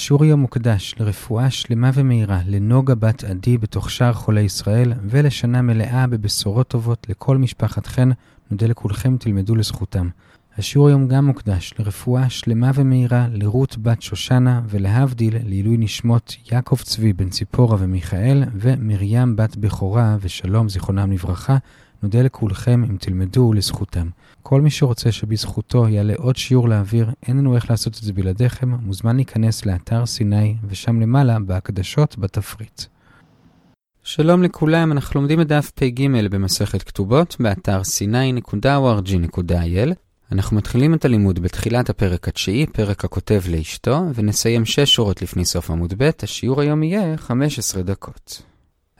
השיעור היום מוקדש לרפואה שלמה ומהירה לנוגה בת עדי בתוך שאר חולי ישראל, ולשנה מלאה בבשורות טובות לכל משפחת חן. נודה לכולכם, תלמדו לזכותם. השיעור היום גם מוקדש לרפואה שלמה ומהירה לרות בת שושנה, ולהבדיל לעילוי נשמות יעקב צבי בן ציפורה ומיכאל, ומרים בת בכורה ושלום זיכרונם לברכה. נודה לכולכם אם תלמדו לזכותם. כל מי שרוצה שבזכותו יעלה עוד שיעור לאוויר, אין לנו איך לעשות את זה בלעדיכם, מוזמן להיכנס לאתר סיני, ושם למעלה, בהקדשות, בתפריט. שלום לכולם, אנחנו לומדים את דף פג במסכת כתובות, באתר sny.org.il. אנחנו מתחילים את הלימוד בתחילת הפרק התשיעי, פרק הכותב לאשתו, ונסיים שש שורות לפני סוף עמוד ב', השיעור היום יהיה 15 דקות.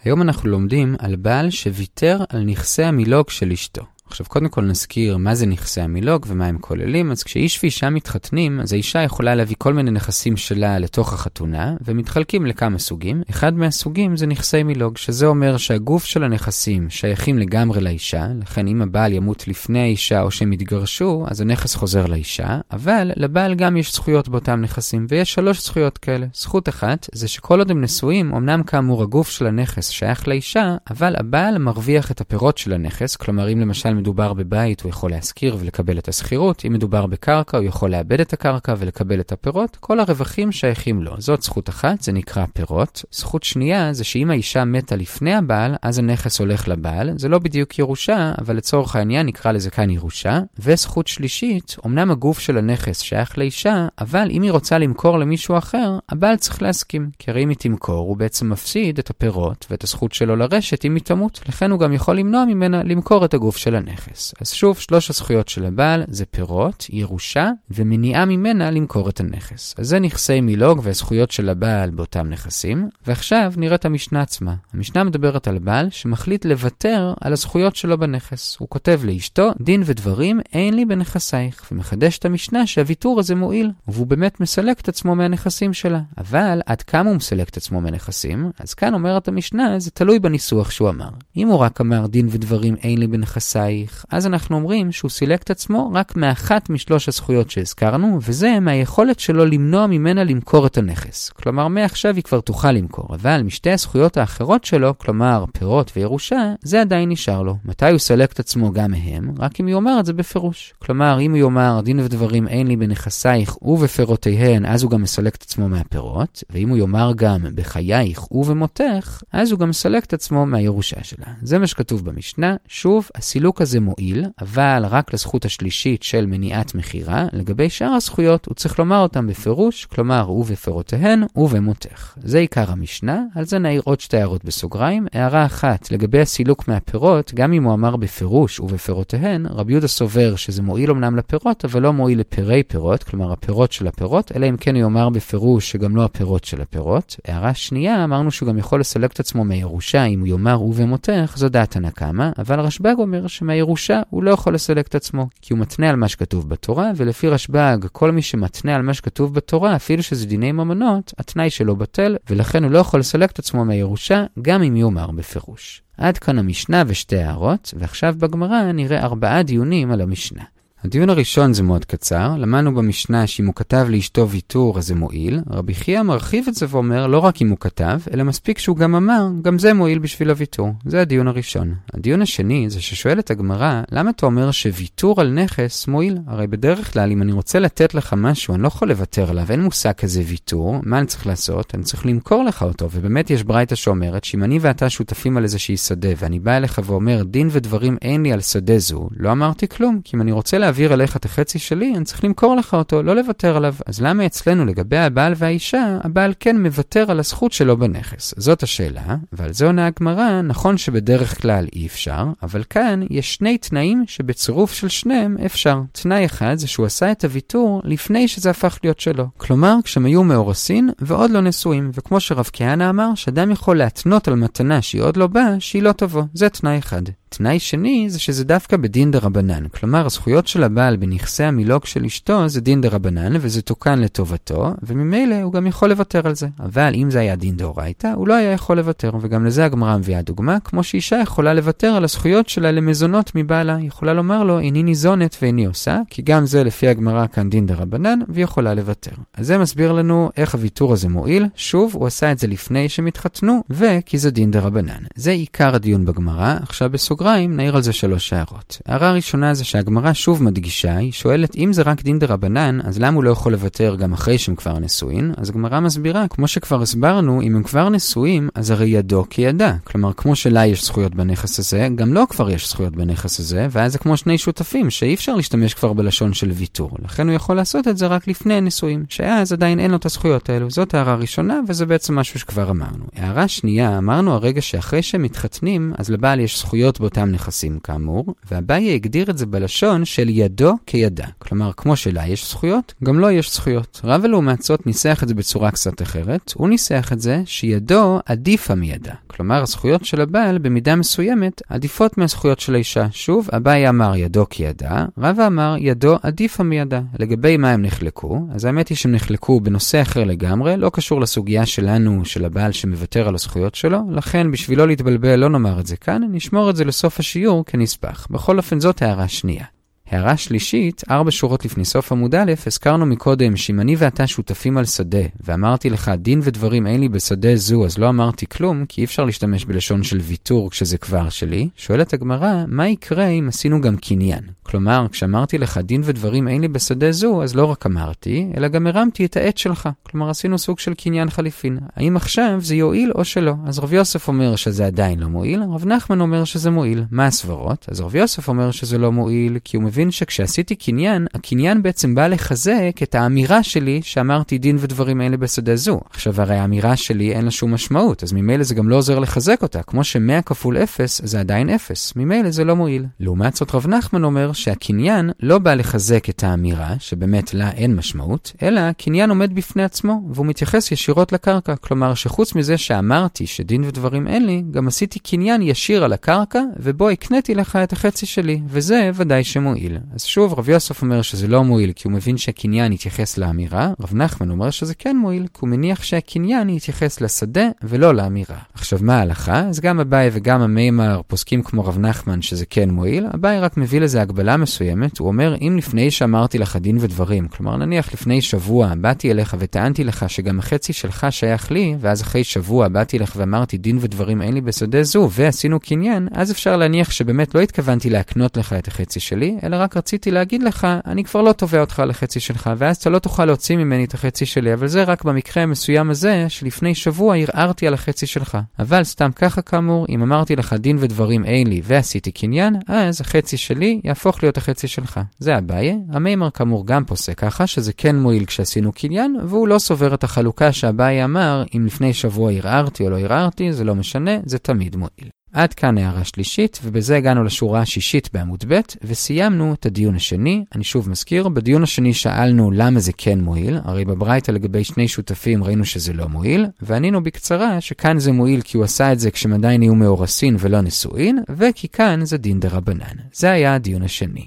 היום אנחנו לומדים על בעל שוויתר על נכסי המילוג של אשתו. עכשיו, קודם כל נזכיר מה זה נכסי המילוג ומה הם כוללים. אז כשאיש ואישה מתחתנים, אז האישה יכולה להביא כל מיני נכסים שלה לתוך החתונה, ומתחלקים לכמה סוגים. אחד מהסוגים זה נכסי מילוג, שזה אומר שהגוף של הנכסים שייכים לגמרי לאישה, לכן אם הבעל ימות לפני האישה או שהם יתגרשו, אז הנכס חוזר לאישה, אבל לבעל גם יש זכויות באותם נכסים, ויש שלוש זכויות כאלה. זכות אחת זה שכל עוד הם נשואים, אמנם כאמור הגוף של הנכס שייך לאישה, אבל הבעל מרוויח את הפירות של הנכס, כלומר אם למשל מדובר בבית, הוא יכול להשכיר ולקבל את השכירות. אם מדובר בקרקע, הוא יכול לאבד את הקרקע ולקבל את הפירות. כל הרווחים שייכים לו. זאת זכות אחת, זה נקרא פירות. זכות שנייה זה שאם האישה מתה לפני הבעל, אז הנכס הולך לבעל. זה לא בדיוק ירושה, אבל לצורך העניין נקרא לזה כאן ירושה. וזכות שלישית, אמנם הגוף של הנכס שייך לאישה, אבל אם היא רוצה למכור למישהו אחר, הבעל צריך להסכים. כי הרי אם היא תמכור, הוא בעצם מפסיד את הפירות ואת הזכות שלו לרשת אם היא תמות. לכן הוא גם יכול למנוע ממנה למכור את הגוף של הנכס. הנכס. אז שוב, שלוש הזכויות של הבעל זה פירות, ירושה ומניעה ממנה למכור את הנכס. אז זה נכסי מילוג והזכויות של הבעל באותם נכסים. ועכשיו נראה את המשנה עצמה. המשנה מדברת על בעל שמחליט לוותר על הזכויות שלו בנכס. הוא כותב לאשתו, דין ודברים אין לי בנכסייך, ומחדש את המשנה שהוויתור הזה מועיל, והוא באמת מסלק את עצמו מהנכסים שלה. אבל עד כמה הוא מסלק את עצמו מהנכסים? אז כאן אומרת המשנה, זה תלוי בניסוח שהוא אמר. אם הוא רק אמר דין ודברים אין לי בנכסייך, צריך, אז אנחנו אומרים שהוא סילק את עצמו רק מאחת משלוש הזכויות שהזכרנו, וזה מהיכולת שלו למנוע ממנה למכור את הנכס. כלומר, מעכשיו היא כבר תוכל למכור, אבל משתי הזכויות האחרות שלו, כלומר פירות וירושה, זה עדיין נשאר לו. מתי הוא סילק את עצמו גם מהם? רק אם הוא אומר את זה בפירוש. כלומר, אם הוא יאמר דין ודברים אין לי בנכסייך ובפירותיהן, אז הוא גם מסלק את עצמו מהפירות, ואם הוא יאמר גם בחייך ובמותך, אז הוא גם מסלק את עצמו מהירושה שלה. זה מה שכתוב במשנה. שוב, הסילוק הזה הזה מועיל, אבל רק לזכות השלישית של מניעת מכירה, לגבי שאר הזכויות הוא צריך לומר אותם בפירוש, כלומר ובפירותיהן ובמותך. זה עיקר המשנה, על זה נעיר עוד שתי הערות בסוגריים. הערה אחת, לגבי הסילוק מהפירות, גם אם הוא אמר בפירוש ובפירותיהן, רבי יהודה סובר שזה מועיל אמנם לפירות, אבל לא מועיל לפרי פירות, כלומר הפירות של הפירות, אלא אם כן הוא יאמר בפירוש שגם לא הפירות של הפירות. הערה שנייה, אמרנו שהוא גם יכול לסלק את עצמו מירושה אם הוא יאמר ובמותך, זו דעת הנקמה, אבל רשב"ג אומר שמה הירושה הוא לא יכול לסלק את עצמו, כי הוא מתנה על מה שכתוב בתורה, ולפי רשב"ג, כל מי שמתנה על מה שכתוב בתורה, אפילו שזה דיני ממונות, התנאי שלו בטל, ולכן הוא לא יכול לסלק את עצמו מהירושה, גם אם יאמר בפירוש. עד כאן המשנה ושתי הערות, ועכשיו בגמרא נראה ארבעה דיונים על המשנה. הדיון הראשון זה מאוד קצר, למדנו במשנה שאם הוא כתב לאשתו ויתור אז זה מועיל, רבי חייא מרחיב את זה ואומר לא רק אם הוא כתב, אלא מספיק שהוא גם אמר, גם זה מועיל בשביל הוויתור. זה הדיון הראשון. הדיון השני זה ששואלת הגמרא, למה אתה אומר שוויתור על נכס מועיל? הרי בדרך כלל אם אני רוצה לתת לך משהו, אני לא יכול לוותר עליו, אין מושג כזה ויתור, מה אני צריך לעשות? אני צריך למכור לך אותו, ובאמת יש ברייתא שאומרת שאם אני ואתה שותפים על איזושהי שדה, ואני בא אליך ואומר דין ודברים אין לי על שדה זו, לא אמרתי כלום, כי אם אני רוצה להעביר אליך את החצי שלי, אני צריך למכור לך אותו, לא לוותר עליו. אז למה אצלנו לגבי הבעל והאישה, הבעל כן מוותר על הזכות שלו בנכס? זאת השאלה, ועל זה עונה הגמרא, נכון שבדרך כלל אי אפשר, אבל כאן יש שני תנאים שבצירוף של שניהם אפשר. תנאי אחד זה שהוא עשה את הוויתור לפני שזה הפך להיות שלו. כלומר, כשהם היו מאורסין ועוד לא נשואים, וכמו שרב כהנא אמר, שאדם יכול להתנות על מתנה שהיא עוד לא באה, שהיא לא תבוא. זה תנאי אחד. תנאי שני זה שזה דווקא בדין דה רבנן, כלומר הזכויות של הבעל בנכסי המילוג של אשתו זה דין דה רבנן וזה תוקן לטובתו, וממילא הוא גם יכול לוותר על זה. אבל אם זה היה דין דאורייתא, הוא לא היה יכול לוותר, וגם לזה הגמרא מביאה דוגמה, כמו שאישה יכולה לוותר על הזכויות שלה למזונות מבעלה, היא יכולה לומר לו, איני ניזונת ואיני עושה, כי גם זה לפי הגמרא כאן דין דה רבנן, והיא יכולה לוותר. אז זה מסביר לנו איך הוויתור הזה מועיל, שוב, הוא עשה את זה לפני שהם התחתנו, וכי זה דין דה רבנן. זה עיקר הדיון בגמרא, עכשיו בסוגריים נעיר על זה שלוש הערות. הערה הראשונה זה שהגמרא שוב מדגישה, היא שואלת אם זה רק דין דה רבנן, אז למה הוא לא יכול לוותר גם אחרי שהם כבר נשואים? אז הגמרא מסבירה, כמו שכבר הסברנו, אם הם כבר נשואים, אז הרי ידו כידה. כלומר, כמו שלה יש זכויות בנכס הזה, גם לו כבר יש זכויות בנכס הזה, ואז זה כמו שני שותפים, שאי אפשר להשתמש כבר בלשון של ויתור. לכן הוא יכול לעשות את זה רק לפני הנישואים, שאז עדיין אין לו את הזכויות האלו. זאת הערה ראשונה, וזה בעצם משהו שכבר אמרנו. הערה שנייה, אמרנו הרגע שאחרי שהם מתחתנים, אז לבעל יש זכויות באותם נכסים כאמור, ואביי הגדיר את זה בלשון של ידו כידה. כלומר, כמו שלה יש זכויות, גם לו יש זכויות. רב אלעומת זאת ניסח את זה בצורה קצת אחרת, הוא ניסח את זה שידו עדיפה מידה. כלומר, הזכויות של הבעל במידה מסוימת עדיפות מהזכויות של האישה. שוב, אביי אמר ידו כידה, רבא אמר ידו עדיפה מידה. לגבי מה הם נחלקו, אז האמת היא שהם נחלקו בנושא אחר לגמרי, לא קשור לסוגיה שלנו, של הבעל שמוותר על הזכויות שלו, לכן בשביל לא להתבלבל לא נאמר את זה כאן, נשמור את זה לסוף השיעור כנספח. בכל אופן זאת הערה שנייה. הערה שלישית, ארבע שורות לפני סוף עמוד א', הזכרנו מקודם שאם אני ואתה שותפים על שדה, ואמרתי לך דין ודברים אין לי בשדה זו, אז לא אמרתי כלום, כי אי אפשר להשתמש בלשון של ויתור כשזה כבר שלי, שואלת הגמרא, מה יקרה אם עשינו גם קניין? כלומר, כשאמרתי לך דין ודברים אין לי בשדה זו, אז לא רק אמרתי, אלא גם הרמתי את העט שלך. כלומר, עשינו סוג של קניין חליפין. האם עכשיו זה יועיל או שלא? אז רב יוסף אומר שזה עדיין לא מועיל, רב נחמן אומר שזה מועיל. מה הסברות? אז רב יוסף אומר שזה לא מועיל, כי הוא מבין שכשעשיתי קניין, הקניין בעצם בא לחזק את האמירה שלי שאמרתי דין ודברים אלה בשדה זו. עכשיו, הרי האמירה שלי אין לה שום משמעות, אז ממילא זה גם לא עוזר לחזק אותה. כמו ש-100 כפול 0 זה עדיין 0. ממילא זה לא מועיל. לעומת זאת, רב נחמן אומר שהקניין לא בא לחזק את האמירה, שבאמת לה אין משמעות, אלא הקניין עומד בפני עצמו, והוא מתייחס ישירות לקרקע. כלומר, שחוץ מזה שאמרתי שדין ודברים אין לי, גם עשיתי קניין ישיר על הקרקע, ובו הקניתי לך את החצי שלי, וזה ודאי שמועיל. אז שוב, רב יוסף אומר שזה לא מועיל כי הוא מבין שהקניין יתייחס לאמירה, רב נחמן אומר שזה כן מועיל, כי הוא מניח שהקניין יתייחס לשדה ולא לאמירה. עכשיו, מה ההלכה? אז גם אביי וגם המימר פוסקים כמו רב נחמן שזה כן מועיל, אביי רק מביא לזה הגבלה מסוימת, הוא אומר, אם לפני שאמרתי לך דין ודברים, כלומר נניח לפני שבוע באתי אליך וטענתי לך שגם החצי שלך שייך לי, ואז אחרי שבוע באתי לך ואמרתי דין ודברים אין לי בשדה זו, ועשינו קניין, אז אפשר להניח שבאמת לא התכוונתי להקנות לך את החצי שלי, אלא רק רציתי להגיד לך, אני כבר לא תובע אותך על החצי שלך, ואז אתה לא תוכל להוציא ממני את החצי שלי, אבל זה רק במקרה המסוים הזה, שלפני שבוע ערערתי על החצי שלך. אבל סתם ככה כאמור, אם אמרתי לך דין ודברים אין לי ועשיתי קניין, אז החצי שלי יהפוך להיות החצי שלך. זה הבעיה. המימר כאמור גם פוסק ככה, שזה כן מועיל כשעשינו קניין, והוא לא סובר את החלוקה שהבעיה אמר, אם לפני שבוע ערערתי או לא ערערתי, זה לא משנה, זה תמיד מועיל. עד כאן הערה שלישית, ובזה הגענו לשורה השישית בעמוד ב', וסיימנו את הדיון השני. אני שוב מזכיר, בדיון השני שאלנו למה זה כן מועיל, הרי בברייתא לגבי שני שותפים ראינו שזה לא מועיל, וענינו בקצרה שכאן זה מועיל כי הוא עשה את זה כשהם עדיין יהיו מאורסין ולא נשואין, וכי כאן זה דין דה רבנן. זה היה הדיון השני.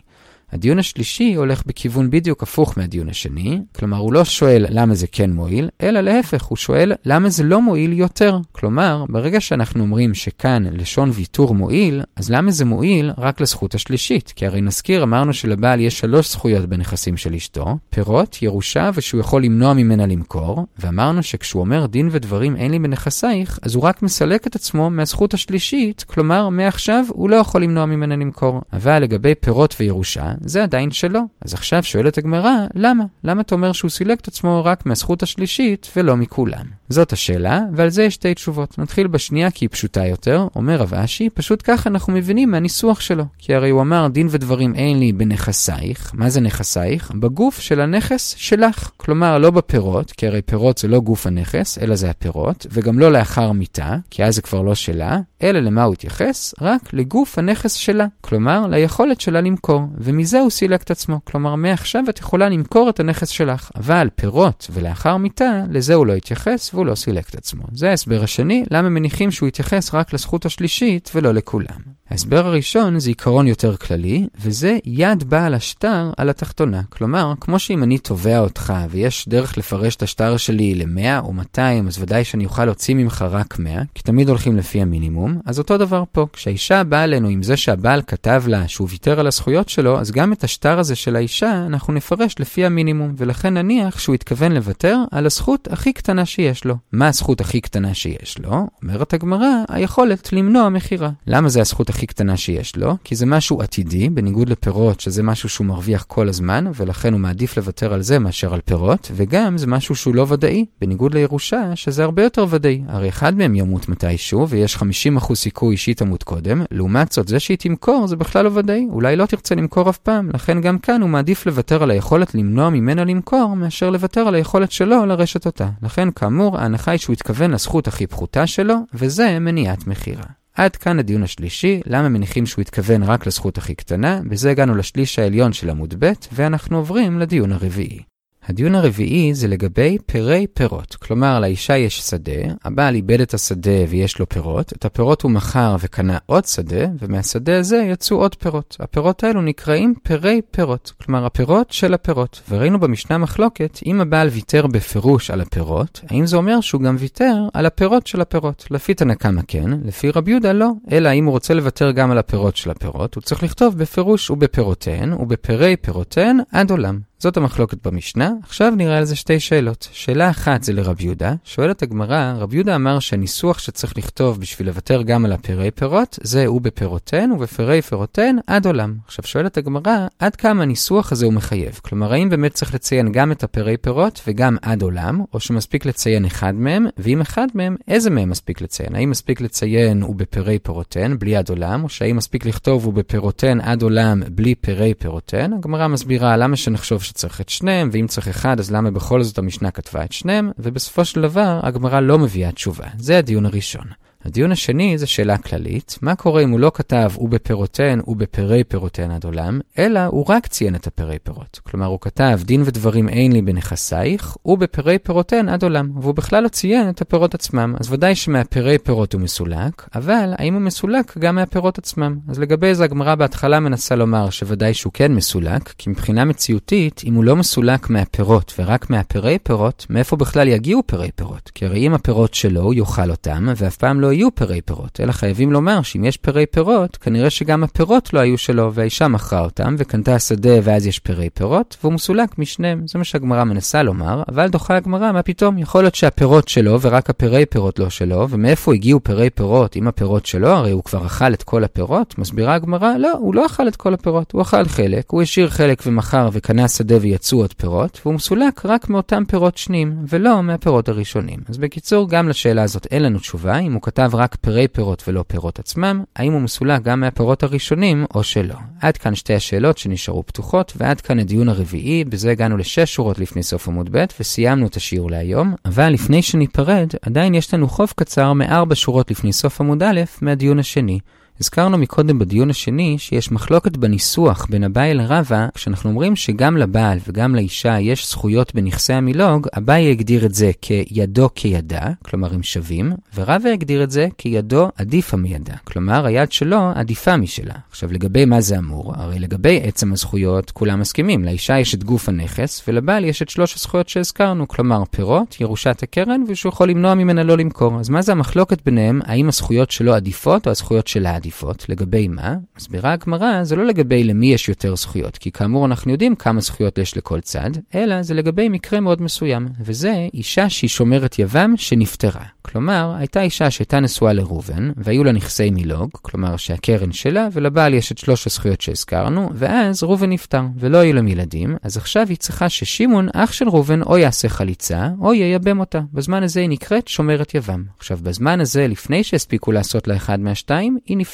הדיון השלישי הולך בכיוון בדיוק הפוך מהדיון השני, כלומר הוא לא שואל למה זה כן מועיל, אלא להפך, הוא שואל למה זה לא מועיל יותר. כלומר, ברגע שאנחנו אומרים שכאן לשון ויתור מועיל, אז למה זה מועיל רק לזכות השלישית? כי הרי נזכיר, אמרנו שלבעל יש שלוש זכויות בנכסים של אשתו, פירות, ירושה ושהוא יכול למנוע ממנה למכור, ואמרנו שכשהוא אומר דין ודברים אין לי בנכסייך, אז הוא רק מסלק את עצמו מהזכות השלישית, כלומר מעכשיו הוא לא יכול למנוע ממנה למכור. אבל לגבי פירות וירושה, זה עדיין שלו. אז עכשיו שואלת הגמרא, למה? למה אתה אומר שהוא סילק את עצמו רק מהזכות השלישית ולא מכולם? זאת השאלה, ועל זה יש שתי תשובות. נתחיל בשנייה כי היא פשוטה יותר, אומר רב אשי, פשוט ככה אנחנו מבינים מהניסוח שלו. כי הרי הוא אמר דין ודברים אין לי בנכסייך. מה זה נכסייך? בגוף של הנכס שלך. כלומר, לא בפירות, כי הרי פירות זה לא גוף הנכס, אלא זה הפירות, וגם לא לאחר מיתה, כי אז זה כבר לא שלה, אלא למה הוא התייחס? רק לגוף הנכס שלה. כלומר, ליכולת שלה למכור. ומזה הוא סילק את עצמו. כלומר, מעכשיו את יכולה למכור את הנכס שלך. אבל פירות ולאחר מיתה, לזה הוא לא התייחס והוא לא סילק את עצמו. זה ההסבר השני, למה מניחים שהוא התייחס רק לזכות השלישית ולא לכולם. ההסבר הראשון זה עיקרון יותר כללי, וזה יד בעל השטר על התחתונה. כלומר, כמו שאם אני תובע אותך ויש דרך לפרש את השטר שלי ל-100 או 200, אז ודאי שאני אוכל להוציא ממך רק 100, כי תמיד הולכים לפי המינימום, אז אותו דבר פה. כשהאישה באה אלינו עם זה שהבעל כתב לה שהוא ויתר על הזכויות שלו, אז גם את השטר הזה של האישה אנחנו נפרש לפי המינימום, ולכן נניח שהוא התכוון לוותר על הזכות הכי קטנה שיש לו. מה הזכות הכי קטנה שיש לו? אומרת הגמרא, היכולת למנוע מכירה. למה זה הזכות הכי קטנה שיש לו? כי זה משהו עתידי, בניגוד לפירות, שזה משהו שהוא מרוויח כל הזמן, ולכן הוא מעדיף לוותר על זה מאשר על פירות, וגם זה משהו שהוא לא ודאי, בניגוד לירושה, שזה הרבה יותר ודאי. הרי אחד מהם ימות מתישהו, ויש 50% סיכוי שהיא תמות קודם, לעומת זאת, זה שהיא תמכור זה בכלל לא ודאי, אולי לא תרצה למכור אף פעם, לכן גם כאן הוא מעדיף לוותר על היכולת למנוע ממנה למכור, מאשר לוותר על היכולת שלו לרשת אותה. לכן, כאמור, ההנחה היא שהוא התכוון לזכות הכי פחותה שלו, וזה מניעת מכירה. עד כאן הדיון השלישי, למה מניחים שהוא התכוון רק לזכות הכי קטנה, בזה הגענו לשליש העליון של עמוד ב', ואנחנו עוברים לדיון הרביעי. הדיון הרביעי זה לגבי פרי פירות. כלומר, לאישה יש שדה, הבעל איבד את השדה ויש לו פירות, את הפירות הוא מכר וקנה עוד שדה, ומהשדה הזה יצאו עוד פירות. הפירות האלו נקראים פרי פירות, כלומר הפירות של הפירות. וראינו במשנה מחלוקת, אם הבעל ויתר בפירוש על הפירות, האם זה אומר שהוא גם ויתר על הפירות של הפירות? לפי תנא קמא כן, לפי רבי יהודה לא, אלא אם הוא רוצה לוותר גם על הפירות של הפירות, הוא צריך לכתוב בפירוש ובפירותיהן ובפרי פירותיהן עד עולם. זאת המחלוקת במשנה, עכשיו נראה על זה שתי שאלות. שאלה אחת זה לרב יהודה, שואלת הגמרא, רב יהודה אמר שהניסוח שצריך לכתוב בשביל לוותר גם על הפירי פירות, זה הוא בפירותיהן ובפירי פירותיהן עד עולם. עכשיו שואלת הגמרא, עד כמה הניסוח הזה הוא מחייב? כלומר, האם באמת צריך לציין גם את הפירי פירות וגם עד עולם, או שמספיק לציין אחד מהם, ואם אחד מהם, איזה מהם מספיק לציין? האם מספיק לציין הוא בפירי פירותיהן בלי עד עולם, או שהאם מספיק לכתוב הוא בפירותיהן עד עולם בלי פירי פירותיהן? הגמרא מסבירה למה שנחשוב שצריך את שניהם, ואם צריך אחד, אז למה בכל זאת המשנה כתבה את שניהם? ובסופו של דבר, הגמרא לא מביאה תשובה. זה הדיון הראשון. הדיון השני זה שאלה כללית, מה קורה אם הוא לא כתב ובפירותיהן ובפירי פירותיהן עד עולם, אלא הוא רק ציין את הפירי פירות. כלומר, הוא כתב דין ודברים אין לי בנכסייך, ובפירי פירותיהן עד עולם, והוא בכלל לא ציין את הפירות עצמם. אז ודאי שמהפירי פירות הוא מסולק, אבל האם הוא מסולק גם מהפירות עצמם? אז לגבי זה הגמרא בהתחלה מנסה לומר שוודאי שהוא כן מסולק, כי מבחינה מציאותית, אם הוא לא מסולק מהפירות ורק מהפירי פירות, מאיפה בכלל יגיעו פירי פירות? כי הרי אם הפירות שלו, הוא יאכל אותם, ואף פעם לא יהיו פירי פירות, אלא חייבים לומר שאם יש פירי פירות, כנראה שגם הפירות לא היו שלו, והאישה מכרה אותם, וקנתה שדה ואז יש פירי פירות, והוא מסולק משניהם. זה מה שהגמרא מנסה לומר, אבל דוחה הגמרא, מה פתאום? יכול להיות שהפירות שלו ורק הפירי פירות לא שלו, ומאיפה הגיעו פירי פירות אם הפירות שלו? הרי הוא כבר אכל את כל הפירות? מסבירה הגמרא, לא, הוא לא אכל את כל הפירות, הוא אכל חלק, הוא השאיר חלק ומכר וקנה שדה ויצאו עוד פירות, והוא מסולק רק מאותם פירות שניים, ולא מהפירות הראשונים. אז בקיצור, גם לשאלה הזאת אין לנו תשובה, אם הוא כתב כתב רק פירי פירות ולא פירות עצמם, האם הוא מסולק גם מהפירות הראשונים או שלא. עד כאן שתי השאלות שנשארו פתוחות, ועד כאן הדיון הרביעי, בזה הגענו לשש שורות לפני סוף עמוד ב' וסיימנו את השיעור להיום, אבל לפני שניפרד, עדיין יש לנו חוב קצר מארבע שורות לפני סוף עמוד א' מהדיון השני. הזכרנו מקודם בדיון השני שיש מחלוקת בניסוח בין אביי לרבא, כשאנחנו אומרים שגם לבעל וגם לאישה יש זכויות בנכסי המילוג, אביי הגדיר את זה כידו כידה, כלומר הם שווים, ורבא הגדיר את זה כידו עדיפה מידה, כלומר היד שלו עדיפה משלה. עכשיו לגבי מה זה אמור? הרי לגבי עצם הזכויות כולם מסכימים, לאישה יש את גוף הנכס ולבעל יש את שלוש הזכויות שהזכרנו, כלומר פירות, ירושת הקרן ושהוא יכול למנוע ממנה לא למכור. אז מה זה המחלוקת ביניהם, האם הזכויות שלו עדיפות או הזכויות שלה עדיפות. לגבי מה? מסבירה הגמרא, זה לא לגבי למי יש יותר זכויות, כי כאמור אנחנו יודעים כמה זכויות יש לכל צד, אלא זה לגבי מקרה מאוד מסוים, וזה אישה שהיא שומרת יבם שנפטרה. כלומר, הייתה אישה שהייתה נשואה לראובן, והיו לה נכסי מילוג, כלומר שהקרן שלה, ולבעל יש את שלוש הזכויות שהזכרנו, ואז ראובן נפטר, ולא היו להם ילדים, אז עכשיו היא צריכה ששמעון, אח של ראובן, או יעשה חליצה, או ייבם אותה. בזמן הזה היא נקראת שומרת יבם. עכשיו, בזמן הזה, לפני שהספיקו לעשות לה אחד מהשתיים, היא נפטרה.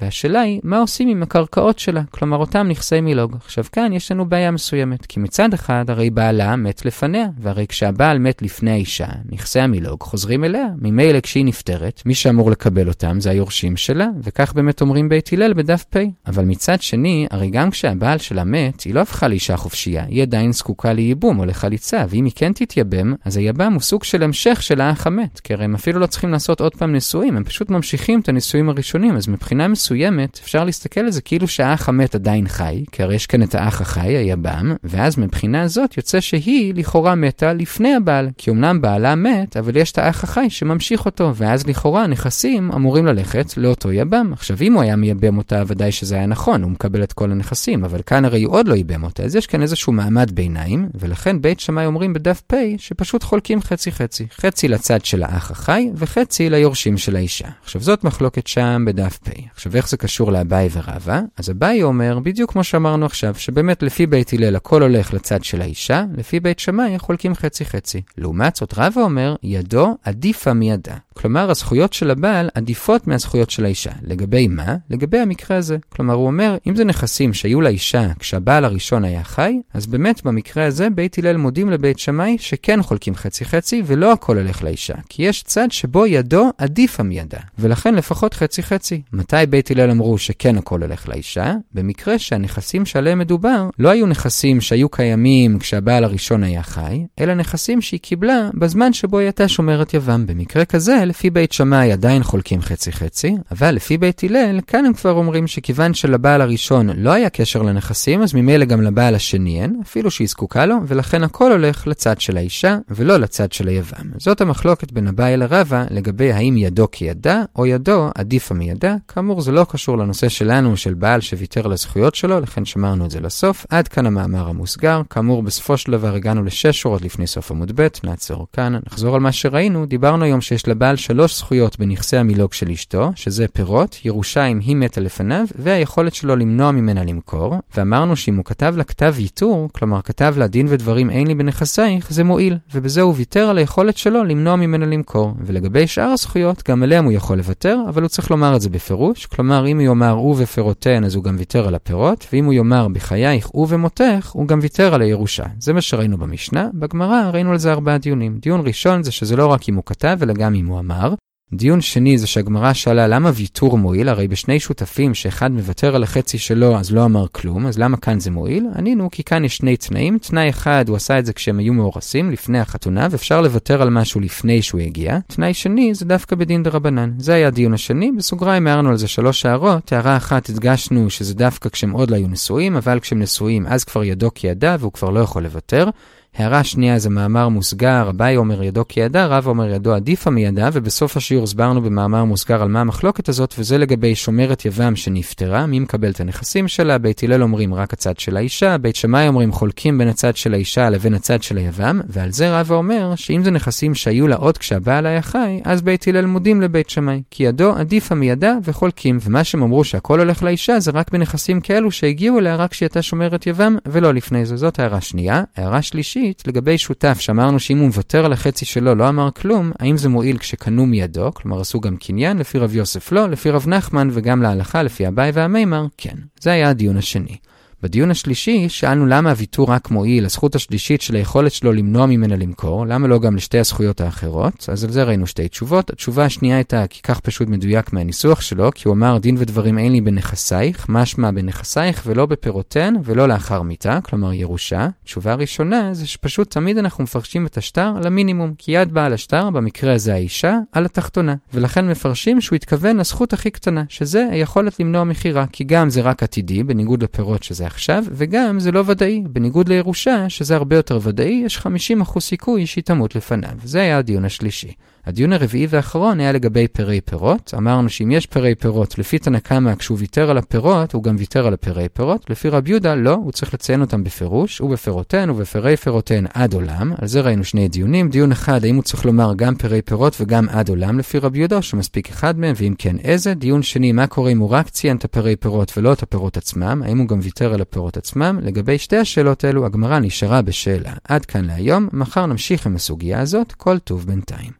והשאלה היא, מה עושים עם הקרקעות שלה? כלומר, אותם נכסי מילוג. עכשיו, כאן יש לנו בעיה מסוימת, כי מצד אחד, הרי בעלה מת לפניה, והרי כשהבעל מת לפני האישה, נכסי המילוג חוזרים אליה. ממילא כשהיא נפטרת, מי שאמור לקבל אותם זה היורשים שלה, וכך באמת אומרים בית הלל בדף פ. אבל מצד שני, הרי גם כשהבעל שלה מת, היא לא הפכה לאישה חופשייה, היא עדיין זקוקה לייבום או לחליצה, ואם היא כן תתייבם, אז היבם הוא סוג של המשך של האח המת, כי הרי הם אפילו לא צריכים לעשות עוד פעם נישואים, הם פשוט ממשיכים את הנישואים הראשונים, אז מבחינה מסוימת אפשר להסתכל על זה כאילו שהאח המת עדיין חי, כי הרי יש כאן את האח החי, היבם, ואז מבחינה הזאת יוצא שהיא לכאורה מתה לפני הבעל, כי אמנם בעלה מת, אבל יש את האח החי שממשיך אותו, ואז לכאורה הנכסים אמורים ללכת לאותו יבם. עכשיו, אם הוא היה מייבם אותה, ודאי שזה היה נכון, הוא מקבל את כל הנכסים, אבל כאן הרי הוא עוד לא ייבם אותה, אז יש כאן איזשהו מעמד ביניים, ולכן בית שמאי אומרים בדף פ' שפשוט חולקים חצי-חצי. חצי לצד של האח החי, וחצי ליורשים של האישה. עכשיו, זאת מחלוקת שם בדף פ'. עכשיו, איך זה קשור לאביי ורבא? אז אביי אומר, בדיוק כמו שאמרנו עכשיו, שבאמת לפי בית הלל הכל הולך לצד של האישה, לפי בית שמאי חולקים חצי-חצי. לעומת זאת, רבא אומר, ידו עדיפה מידה. כלומר, הזכויות של הבעל עדיפות מהזכויות של האישה. לגבי מה? לגבי המקרה הזה. כלומר, הוא אומר, אם זה נכסים שהיו לאישה כשהבעל הראשון היה חי, אז באמת במקרה הזה בית הלל מודים לבית שמאי שכן חולקים חצי-חצי ולא הכל הולך לאישה. כי יש צד שבו ידו עדיפה מידה, ולכן לפחות חצי-חצי. מתי בית הלל אמרו שכן הכל הולך לאישה? במקרה שהנכסים שעליהם מדובר לא היו נכסים שהיו קיימים כשהבעל הראשון היה חי, אלא נכסים שהיא קיבלה בזמן שבו היא הייתה שומרת יבם. במקרה כזה, לפי בית שמאי עדיין חולקים חצי-חצי, אבל לפי בית הלל, כאן הם כבר אומרים שכיוון שלבעל הראשון לא היה קשר לנכסים, אז ממילא גם לבעל השני אין, אפילו שהיא זקוקה לו, ולכן הכל הולך לצד של האישה, ולא לצד של היבם. זאת המחלוקת בין אביי לרבא לגבי האם ידו כידה, או ידו עדיפה מידה. כאמור, זה לא קשור לנושא שלנו, של בעל שוויתר על הזכויות שלו, לכן שמרנו את זה לסוף. עד כאן המאמר המוסגר. כאמור, בסופו של דבר הגענו לשש שורות לפני סוף עמוד ב', נעצור כאן. נחזור על מה שראינו, דיברנו היום שיש לבעל שלוש זכויות בנכסי המילוג של אשתו, שזה פירות, ירושה אם היא מתה לפניו, והיכולת שלו למנוע ממנה למכור, ואמרנו שאם הוא כתב לה כתב ייתור, כלומר כתב לה דין ודברים אין לי בנכסייך, זה מועיל, ובזה הוא ויתר על היכולת שלו למנוע ממנה למכור. ולגבי שאר הזכויות, גם עליהם הוא יכול לוותר, אבל הוא צריך לומר את זה בפירוש, כלומר אם הוא יאמר הוא ופירותיהן אז הוא גם ויתר על הפירות, ואם הוא יאמר בחייך ובמותך, הוא גם ויתר על הירושה. זה מה שראינו במשנה, בגמרא ראינו על זה ארבעה דיונים. דיון ראשון זה שזה לא רק אם הוא כתב, אלא גם אם הוא אמר. דיון שני זה שהגמרא שאלה למה ויתור מועיל, הרי בשני שותפים שאחד מוותר על החצי שלו אז לא אמר כלום, אז למה כאן זה מועיל? ענינו כי כאן יש שני תנאים, תנאי אחד הוא עשה את זה כשהם היו מאורסים, לפני החתונה, ואפשר לוותר על משהו לפני שהוא הגיע. תנאי שני זה דווקא בדין דרבנן. זה היה הדיון השני, בסוגריים הערנו על זה שלוש הערות, הערה אחת הדגשנו שזה דווקא כשהם עוד לא היו נשואים, אבל כשהם נשואים אז כבר ידו כידה והוא כבר לא יכול לוותר. הערה שנייה זה מאמר מוסגר, אביי אומר ידו כידה, רב אומר ידו עדיפה מידה, ובסוף השיעור הסברנו במאמר מוסגר על מה המחלוקת הזאת, וזה לגבי שומרת יבם שנפטרה, מי מקבל את הנכסים שלה, בית הלל אומרים רק הצד של האישה, בית שמאי אומרים חולקים בין הצד של האישה לבין הצד של היבם, ועל זה רבא אומר שאם זה נכסים שהיו לה עוד כשהבעל היה חי, אז בית הלל מודים לבית שמאי, כי ידו עדיפה מידה וחולקים, ומה שהם אמרו שהכל הולך לאישה זה רק בנכסים כאלו שהגיעו אליה רק כשהיא הייתה שומרת יבם, ולא לפני זה. זאת הערה שנייה. הערה שלישית שלישית, לגבי שותף, שאמרנו שאם הוא מוותר על החצי שלו, לא אמר כלום, האם זה מועיל כשקנו מידו, כלומר עשו גם קניין, לפי רב יוסף לא, לפי רב נחמן וגם להלכה, לפי אביי והמימר, כן. זה היה הדיון השני. בדיון השלישי שאלנו למה הוויתור רק מועיל, הזכות השלישית של היכולת שלו למנוע ממנה למכור, למה לא גם לשתי הזכויות האחרות? אז על זה ראינו שתי תשובות. התשובה השנייה הייתה כי כך פשוט מדויק מהניסוח שלו, כי הוא אמר דין ודברים אין לי בנכסייך, משמע בנכסייך ולא בפירותיהן ולא לאחר מיתה, כלומר ירושה. תשובה ראשונה זה שפשוט תמיד אנחנו מפרשים את השטר למינימום, כי יד בעל השטר, במקרה הזה האישה, על התחתונה. ולכן מפרשים שהוא התכוון לזכות הכי קטנה, שזה היכולת למנוע מכירה, כי גם זה רק עתידי, בניגוד לפירות שזה עכשיו, וגם זה לא ודאי. בניגוד לירושה, שזה הרבה יותר ודאי, יש 50% סיכוי שהיא תמות לפניו. זה היה הדיון השלישי. הדיון הרביעי והאחרון היה לגבי פירי פירות. אמרנו שאם יש פירי פירות, לפי תנא קמא, כשהוא ויתר על הפירות, הוא גם ויתר על הפירי פירות. לפי רב יהודה, לא, הוא צריך לציין אותם בפירוש, ובפירותיהן ובפירי פירותיהן עד עולם. על זה ראינו שני דיונים. דיון אחד, האם הוא צריך לומר גם פירי פירות וגם עד עולם לפי רב יהודה, או שמספיק אחד מהם, ואם כן איזה. דיון שני, מה קורה אם הוא רק ציין את הפירי פירות ולא את הפירות עצמם, האם הוא גם ויתר על הפירות עצמם. לגבי שתי השאלות האלו, הגמרא נשארה בשאלה. עד כאן להיום, מחר נמשיך עם הסוגיה הזאת, כל טוב בינתיים.